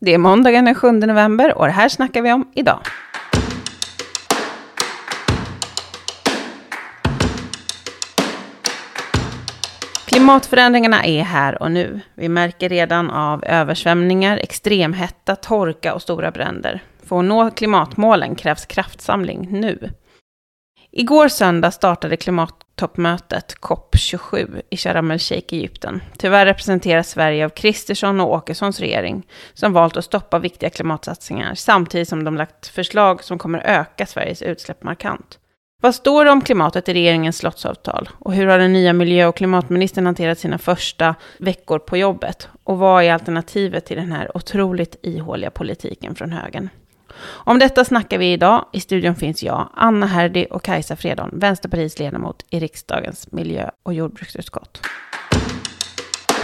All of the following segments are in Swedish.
Det är måndagen den 7 november och det här snackar vi om idag. Klimatförändringarna är här och nu. Vi märker redan av översvämningar, extremhetta, torka och stora bränder. För att nå klimatmålen krävs kraftsamling nu. Igår söndag startade klimattoppmötet COP27 i Sharm el-Sheikh i Egypten. Tyvärr representerar Sverige av Kristersson och Åkessons regering, som valt att stoppa viktiga klimatsatsningar, samtidigt som de lagt förslag som kommer öka Sveriges utsläpp markant. Vad står det om klimatet i regeringens slottsavtal? Och hur har den nya miljö och klimatministern hanterat sina första veckor på jobbet? Och vad är alternativet till den här otroligt ihåliga politiken från högern? Om detta snackar vi idag. I studion finns jag, Anna Herdy och Kajsa Fredon, Vänsterpartiets ledamot i riksdagens miljö och jordbruksutskott.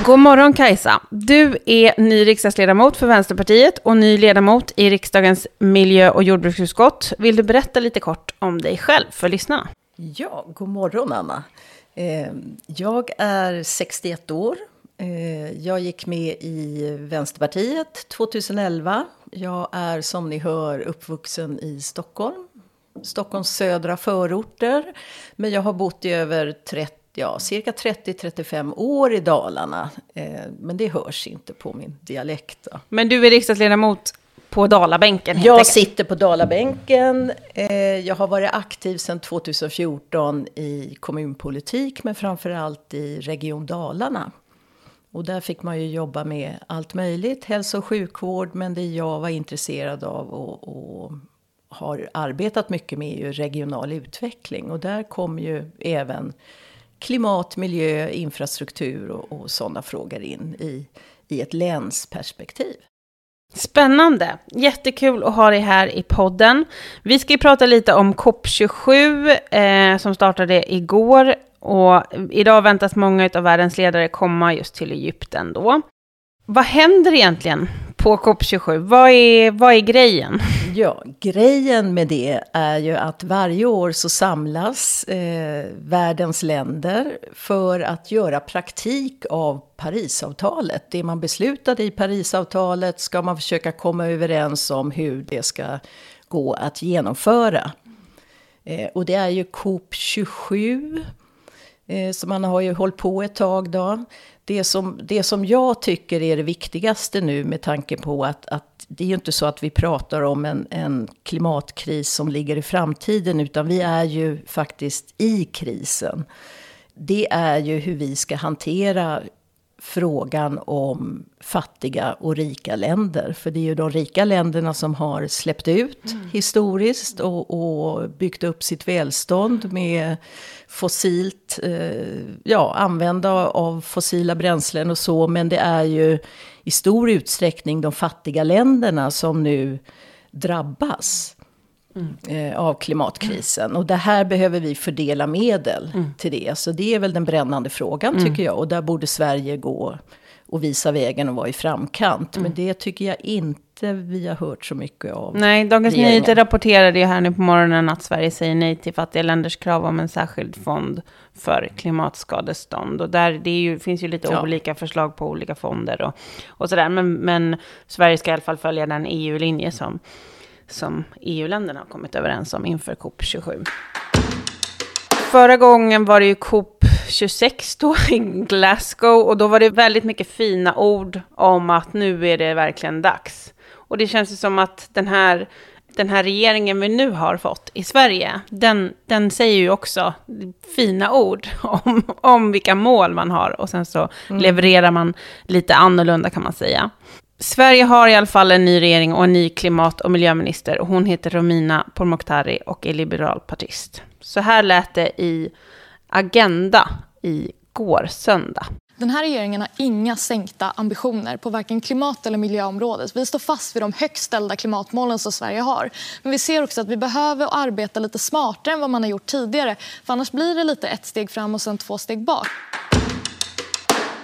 God morgon Kajsa. Du är ny riksdagsledamot för Vänsterpartiet och ny ledamot i riksdagens miljö och jordbruksutskott. Vill du berätta lite kort om dig själv för lyssnarna? Ja, god morgon Anna. Eh, jag är 61 år. Eh, jag gick med i Vänsterpartiet 2011. Jag är som ni hör uppvuxen i Stockholm. Stockholms södra förorter. Men jag har bott i över 30 ja, cirka 30-35 år i Dalarna. Eh, men det hörs inte på min dialekt. Då. Men du är riksdagsledamot på Dalabänken? Jag enkelt. sitter på Dalabänken. Eh, jag har varit aktiv sedan 2014 i kommunpolitik, men framför allt i Region Dalarna. Och där fick man ju jobba med allt möjligt, hälso och sjukvård, men det jag var intresserad av och, och har arbetat mycket med är ju regional utveckling. Och där kom ju även klimat, miljö, infrastruktur och, och sådana frågor in i, i ett länsperspektiv. Spännande! Jättekul att ha dig här i podden. Vi ska ju prata lite om COP27 eh, som startade igår. Och idag väntas många av världens ledare komma just till Egypten då. Vad händer egentligen på COP27? Vad är, vad är grejen? Ja, grejen med det är ju att varje år så samlas eh, världens länder för att göra praktik av Parisavtalet. Det man beslutade i Parisavtalet ska man försöka komma överens om hur det ska gå att genomföra. Eh, och det är ju COP27 eh, så man har ju hållit på ett tag då. Det som, det som jag tycker är det viktigaste nu med tanke på att, att det är ju inte så att vi pratar om en, en klimatkris som ligger i framtiden, utan vi är ju faktiskt i krisen. Det är ju hur vi ska hantera frågan om fattiga och rika länder. För det är ju de rika länderna som har släppt ut mm. historiskt och, och, byggt upp sitt välstånd med fossilt, eh, ja, använda av fossila bränslen och så. Men det är ju i stor utsträckning de fattiga länderna som nu drabbas. Mm. Eh, av klimatkrisen. Och det här behöver vi fördela medel mm. till det. Så det är väl den brännande frågan mm. tycker jag. Och där borde Sverige gå och visa vägen och vara i framkant. Men mm. det tycker jag inte vi har hört så mycket av. Nej, Dagens Nyheter rapporterade ju här nu på morgonen att Sverige säger nej till fattiga länders krav om en särskild fond för klimatskadestånd. Och där det ju, finns ju lite ja. olika förslag på olika fonder och, och sådär. Men, men Sverige ska i alla fall följa den EU-linje som som EU-länderna har kommit överens om inför COP27. Förra gången var det ju COP26 då i Glasgow och då var det väldigt mycket fina ord om att nu är det verkligen dags. Och det känns ju som att den här, den här regeringen vi nu har fått i Sverige, den, den säger ju också fina ord om, om vilka mål man har och sen så mm. levererar man lite annorlunda kan man säga. Sverige har i alla fall en ny regering och en ny klimat och miljöminister. Och hon heter Romina Pourmokhtari och är liberalpartist. Så här lät det i Agenda i går söndag. Den här regeringen har inga sänkta ambitioner på varken klimat eller miljöområdet. Vi står fast vid de högt ställda klimatmålen som Sverige har. Men vi ser också att vi behöver arbeta lite smartare än vad man har gjort tidigare. För annars blir det lite ett steg fram och sen två steg bak.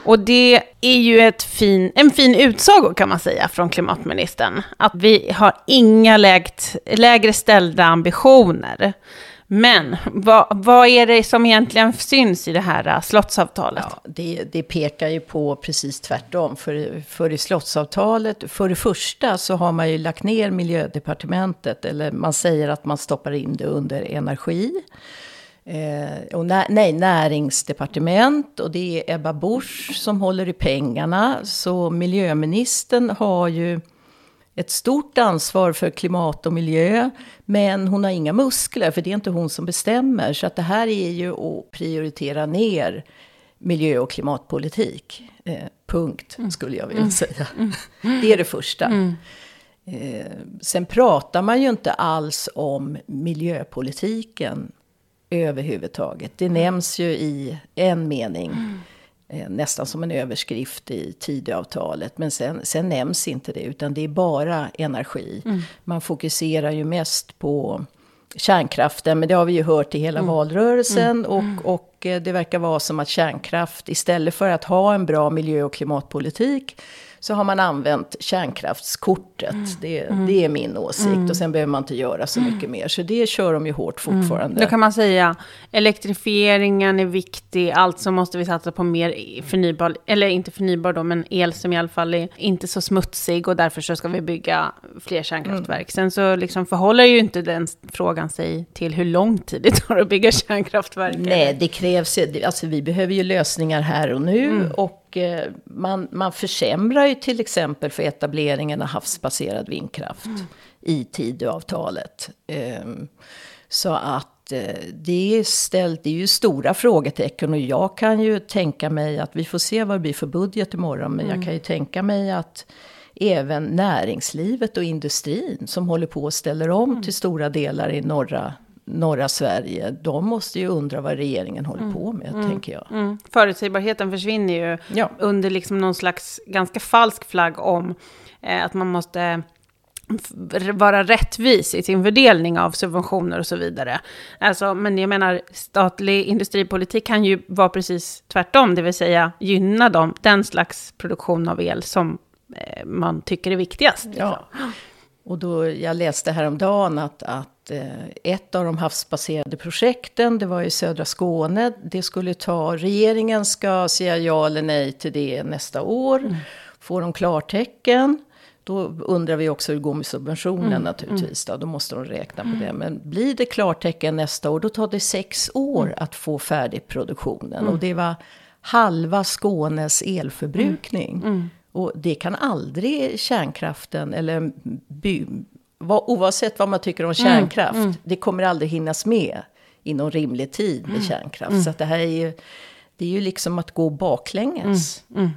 Och det är ju ett fin, en fin utsago kan man säga från klimatministern. Att vi har inga lägt, lägre ställda ambitioner. Men vad, vad är det som egentligen syns i det här äh, slottsavtalet? Ja, det, det, pekar ju på precis tvärtom. För, för i slottsavtalet, för det första så har man ju lagt ner miljödepartementet. Eller man säger att man stoppar in det under energi. Eh, och nä, nej, näringsdepartement och det är Ebba Busch som håller i pengarna. Så miljöministern har ju ett stort ansvar för klimat och miljö. Men hon har inga muskler, för det är inte hon som bestämmer. Så att det här är ju att prioritera ner miljö och klimatpolitik. Eh, punkt, mm. skulle jag vilja mm. säga. Mm. Det är det första. Mm. Eh, sen pratar man ju inte alls om miljöpolitiken överhuvudtaget. Det nämns ju i en mening. Mm. Eh, nästan som en överskrift i Tidöavtalet. Men sen, sen nämns inte det, utan det är bara energi. Mm. Man fokuserar ju mest på kärnkraften, men det har vi ju hört i hela mm. valrörelsen. Mm. Och, och eh, det verkar vara som att kärnkraft, istället för att ha en bra miljö och klimatpolitik, så har man använt kärnkraftskortet. Mm. Det, mm. det är min åsikt. Mm. Och sen behöver man inte göra så mycket mm. mer. Så det kör de ju hårt mm. fortfarande. Då kan man säga elektrifieringen är viktig. Alltså måste vi satsa på mer förnybar, eller inte förnybar då, men el som i alla fall är inte så smutsig. Och därför så ska vi bygga fler kärnkraftverk. Sen så liksom förhåller ju inte den frågan sig till hur lång tid det tar att bygga kärnkraftverk. Nej, det krävs alltså vi behöver ju lösningar här och nu. Och och eh, man, man försämrar ju till exempel för etableringen av havsbaserad vindkraft mm. i Tidöavtalet. Ehm, så att eh, det är, ställt, det är ju stora frågetecken och jag kan ju tänka mig att vi får se vad det blir för budget imorgon. Men mm. jag kan ju tänka mig att även näringslivet och industrin som håller på och ställer om mm. till stora delar i norra norra Sverige, de måste ju undra vad regeringen håller mm. på med, mm. tänker jag. Mm. Förutsägbarheten försvinner ju ja. under liksom någon slags ganska falsk flagg om eh, att man måste vara rättvis i sin fördelning av subventioner och så vidare. Alltså, men jag menar, statlig industripolitik kan ju vara precis tvärtom, det vill säga gynna dem, den slags produktion av el som eh, man tycker är viktigast. Liksom. Ja. Och då, jag läste häromdagen att, att ett av de havsbaserade projekten, det var i södra Skåne, det skulle ta, regeringen ska säga ja eller nej till det nästa år. Mm. Får de klartecken, då undrar vi också hur det går med subventionen mm. naturligtvis. Då. då måste de räkna på det. Mm. Men blir det klartecken nästa år, då tar det sex år mm. att få färdig produktionen. Mm. Och det var halva Skånes elförbrukning. Mm. mm. Och det kan aldrig kärnkraften, eller by, oavsett vad man tycker om mm, kärnkraft, mm, mm. det kommer aldrig hinnas med inom rimlig tid med mm, kärnkraft. Mm. Så det här är ju, det är ju liksom att gå baklänges. Mm,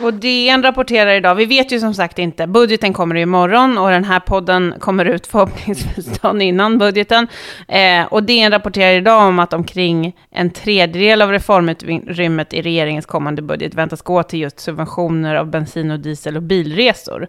och DN rapporterar idag, vi vet ju som sagt inte, budgeten kommer imorgon och den här podden kommer ut förhoppningsvis dagen innan budgeten. Eh, och DN rapporterar idag om att omkring en tredjedel av reformutrymmet i regeringens kommande budget väntas gå till just subventioner av bensin och diesel och bilresor.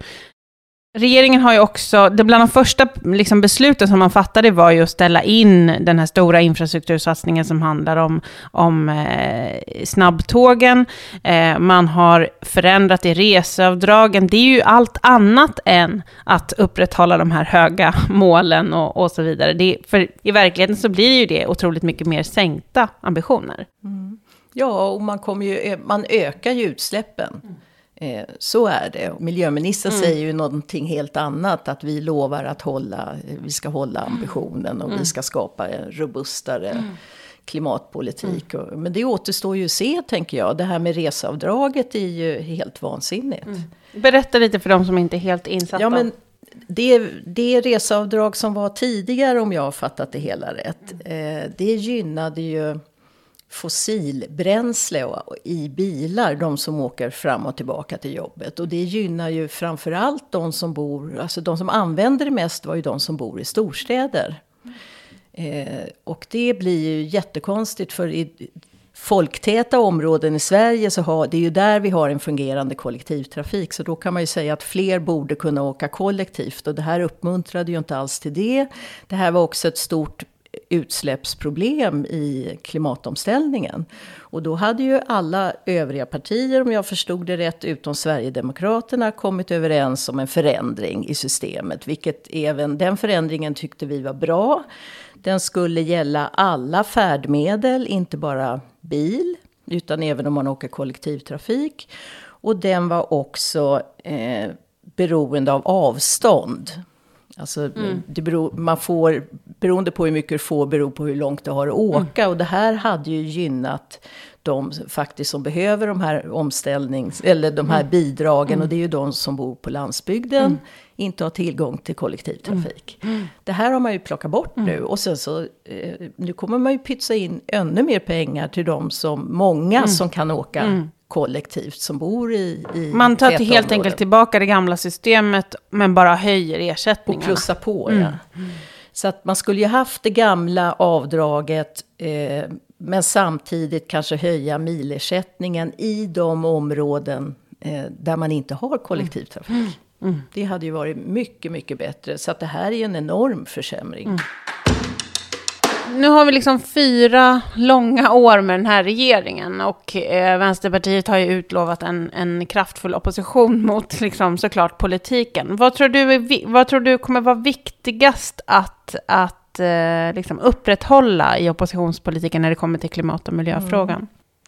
Regeringen har ju också, det bland de första liksom, besluten som man fattade var ju att ställa in den här stora infrastruktursatsningen som handlar om, om eh, snabbtågen. Eh, man har förändrat i reseavdragen. Det är ju allt annat än att upprätthålla de här höga målen och, och så vidare. Det, för i verkligheten så blir ju det otroligt mycket mer sänkta ambitioner. Mm. Ja, och man, kommer ju, man ökar ju utsläppen. Mm. Eh, så är det. Miljöministern mm. säger ju någonting helt annat. Att vi lovar att hålla, vi ska hålla ambitionen och mm. vi ska skapa en robustare mm. klimatpolitik. Mm. Men det återstår ju att se, tänker jag. Det här med reseavdraget är ju helt vansinnigt. Mm. Berätta lite för de som inte är helt insatta. Ja, men det, det reseavdrag som var tidigare, om jag har fattat det hela rätt, eh, det gynnade ju fossilbränsle i bilar, de som åker fram och tillbaka till jobbet. Och det gynnar ju framförallt de som bor, alltså de som använder det mest var ju de som bor i storstäder. Eh, och det blir ju jättekonstigt för i folktäta områden i Sverige så har, det är ju där vi har en fungerande kollektivtrafik. Så då kan man ju säga att fler borde kunna åka kollektivt. Och det här uppmuntrade ju inte alls till det. Det här var också ett stort utsläppsproblem i klimatomställningen. Och då hade ju alla övriga partier, om jag förstod det rätt, utom Sverigedemokraterna, kommit överens om en förändring i systemet. Vilket även den förändringen tyckte vi var bra. Den skulle gälla alla färdmedel, inte bara bil, utan även om man åker kollektivtrafik. Och den var också eh, beroende av avstånd. Alltså, mm. beror, man får, beroende på hur mycket du får, beror på hur långt du har att åka. Mm. Och det här hade ju gynnat de faktiskt som behöver de här omställnings, eller de här mm. bidragen. Mm. Och det är ju de som bor på landsbygden, mm. inte har tillgång till kollektivtrafik. Mm. Det här har man ju plockat bort nu. Och sen så, eh, nu kommer man ju pytsa in ännu mer pengar till de som, många som kan åka kollektivt som bor i, i Man tar helt områden. enkelt tillbaka det gamla systemet men bara höjer ersättningarna. Och plussar på, mm. ja. Så att man skulle ju haft det gamla avdraget eh, men samtidigt kanske höja milersättningen i de områden eh, där man inte har kollektivtrafik. Mm. Mm. Det hade ju varit mycket, mycket bättre. Så att det här är en enorm försämring. Mm nu har vi liksom fyra långa år med den här regeringen och eh, Vänsterpartiet har ju utlovat en, en kraftfull opposition mot liksom, såklart politiken. Vad tror du, är, vad tror du kommer vara viktigast att, att eh, liksom upprätthålla i oppositionspolitiken när det kommer till klimat och miljöfrågan? Mm.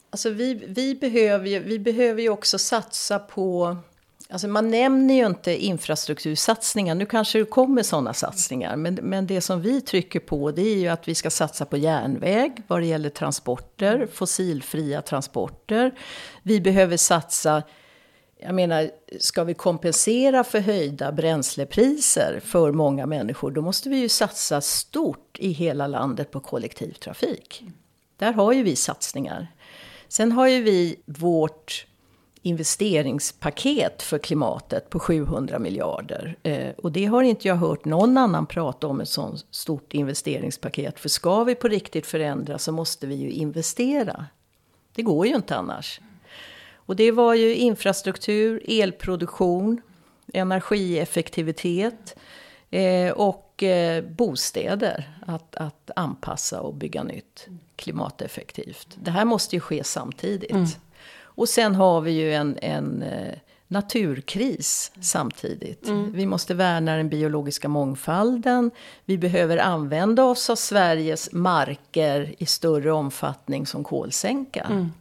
Alltså vi, vi, behöver ju, vi behöver ju också satsa på Alltså man nämner ju inte infrastruktursatsningar. Nu kanske det kommer sådana satsningar. Men, men det som vi trycker på det är ju att vi ska satsa på järnväg vad det gäller transporter, fossilfria transporter. Vi behöver satsa jag menar, ska vi kompensera för höjda bränslepriser för många människor, då måste vi ju satsa stort i hela landet på kollektivtrafik. Där har ju vi satsningar. Sen har ju vi vårt investeringspaket för klimatet på 700 miljarder. Eh, och det har inte jag hört någon annan prata om ett sånt stort investeringspaket. För ska vi på riktigt förändra så måste vi ju investera. Det går ju inte annars. Och det var ju infrastruktur, elproduktion, energieffektivitet eh, och eh, bostäder. Att, att anpassa och bygga nytt klimateffektivt. Det här måste ju ske samtidigt. Mm. Och sen har vi ju en, en eh, naturkris samtidigt. Mm. Vi måste värna den biologiska mångfalden. Vi behöver använda oss av Sveriges marker i större omfattning som kolsänka. Mm.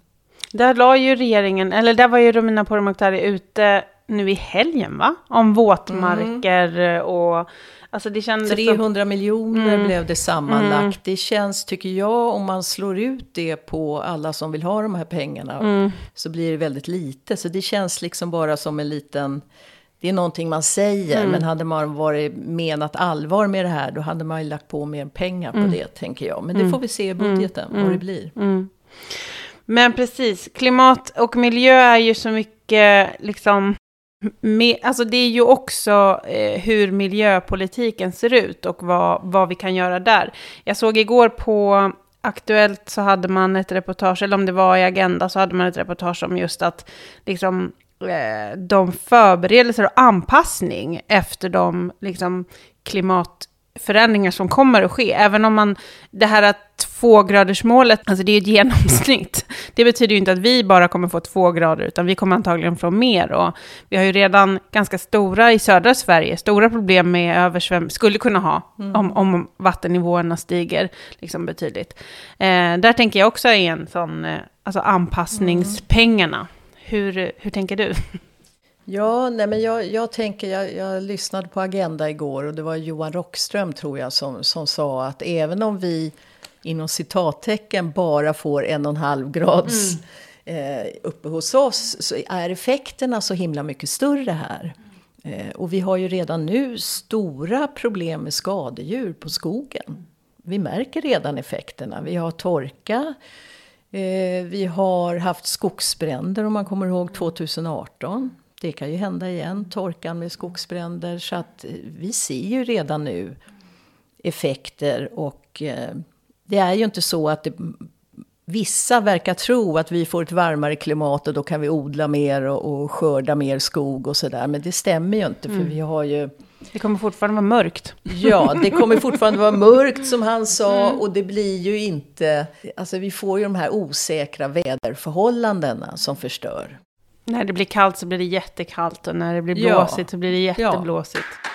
Där la ju regeringen, eller där var ju Romina Pourmokhtari ute nu i helgen va? Om våtmarker mm. och Alltså det 300 så... miljoner mm. blev det sammanlagt. Mm. Det känns, tycker jag, om man slår ut det på alla som vill ha de här pengarna, mm. så blir det väldigt lite. Så det känns liksom bara som en liten... Det är någonting man säger, mm. men hade man varit menat allvar med det här, då hade man ju lagt på mer pengar på mm. det, tänker jag. Men det får vi se i budgeten, vad det blir. Men precis, klimat och miljö är ju så mycket, liksom, med, alltså det är ju också eh, hur miljöpolitiken ser ut och vad, vad vi kan göra där. Jag såg igår på Aktuellt så hade man ett reportage, eller om det var i Agenda, så hade man ett reportage om just att liksom, eh, de förberedelser och anpassning efter de liksom, klimatförändringar som kommer att ske. Även om man, det här att tvågradersmålet, alltså det är ett genomsnitt. Det betyder ju inte att vi bara kommer få två grader, utan vi kommer antagligen få mer. Och vi har ju redan ganska stora i södra Sverige, stora problem med översvämning, skulle kunna ha, mm. om, om vattennivåerna stiger liksom betydligt. Eh, där tänker jag också är en sån, eh, alltså anpassningspengarna. Mm. Hur, hur tänker du? Ja, nej men jag, jag tänker, jag, jag, lyssnade på Agenda igår och det var Johan Rockström tror jag som, som sa att även om vi inom citattecken bara får en och en halv grads mm. eh, uppe hos oss så är effekterna så himla mycket större här. Eh, och vi har ju redan nu stora problem med skadedjur på skogen. Vi märker redan effekterna. Vi har torka, eh, vi har haft skogsbränder om man kommer ihåg 2018 det kan ju hända igen, torkan med skogsbränder. Så att eh, vi ser ju redan nu effekter och eh, det är ju inte så att det, vissa verkar tro att vi får ett varmare klimat och då kan vi odla mer och, och skörda mer skog och sådär. Men det stämmer ju inte för mm. vi har ju Det kommer fortfarande vara mörkt. Ja, det kommer fortfarande vara mörkt som han sa mm. och det blir ju inte, alltså vi får ju de här osäkra väderförhållandena som förstör. När det blir kallt så blir det jättekallt och när det blir blåsigt ja. så blir det jätteblåsigt. Ja.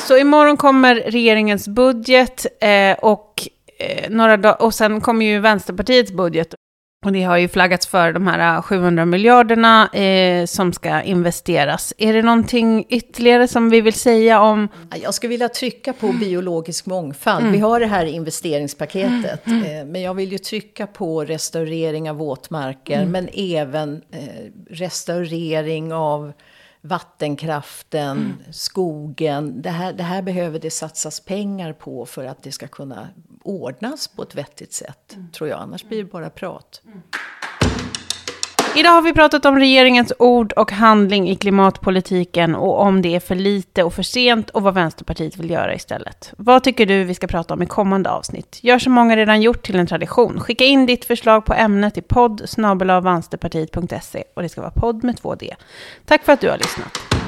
Så imorgon kommer regeringens budget eh, och, eh, några och sen kommer ju Vänsterpartiets budget. Och det har ju flaggats för de här 700 miljarderna eh, som ska investeras. Är det någonting ytterligare som vi vill säga om? Jag skulle vilja trycka på biologisk mångfald. Mm. Vi har det här investeringspaketet. Mm. Eh, men jag vill ju trycka på restaurering av våtmarker. Mm. Men även eh, restaurering av vattenkraften, mm. skogen. Det här, det här behöver det satsas pengar på för att det ska kunna ordnas på ett vettigt sätt, mm. tror jag. Annars blir det bara prat. Mm. Idag har vi pratat om regeringens ord och handling i klimatpolitiken och om det är för lite och för sent och vad Vänsterpartiet vill göra istället. Vad tycker du vi ska prata om i kommande avsnitt? Gör som många redan gjort till en tradition. Skicka in ditt förslag på ämnet i podd och det ska vara podd med två d. Tack för att du har lyssnat.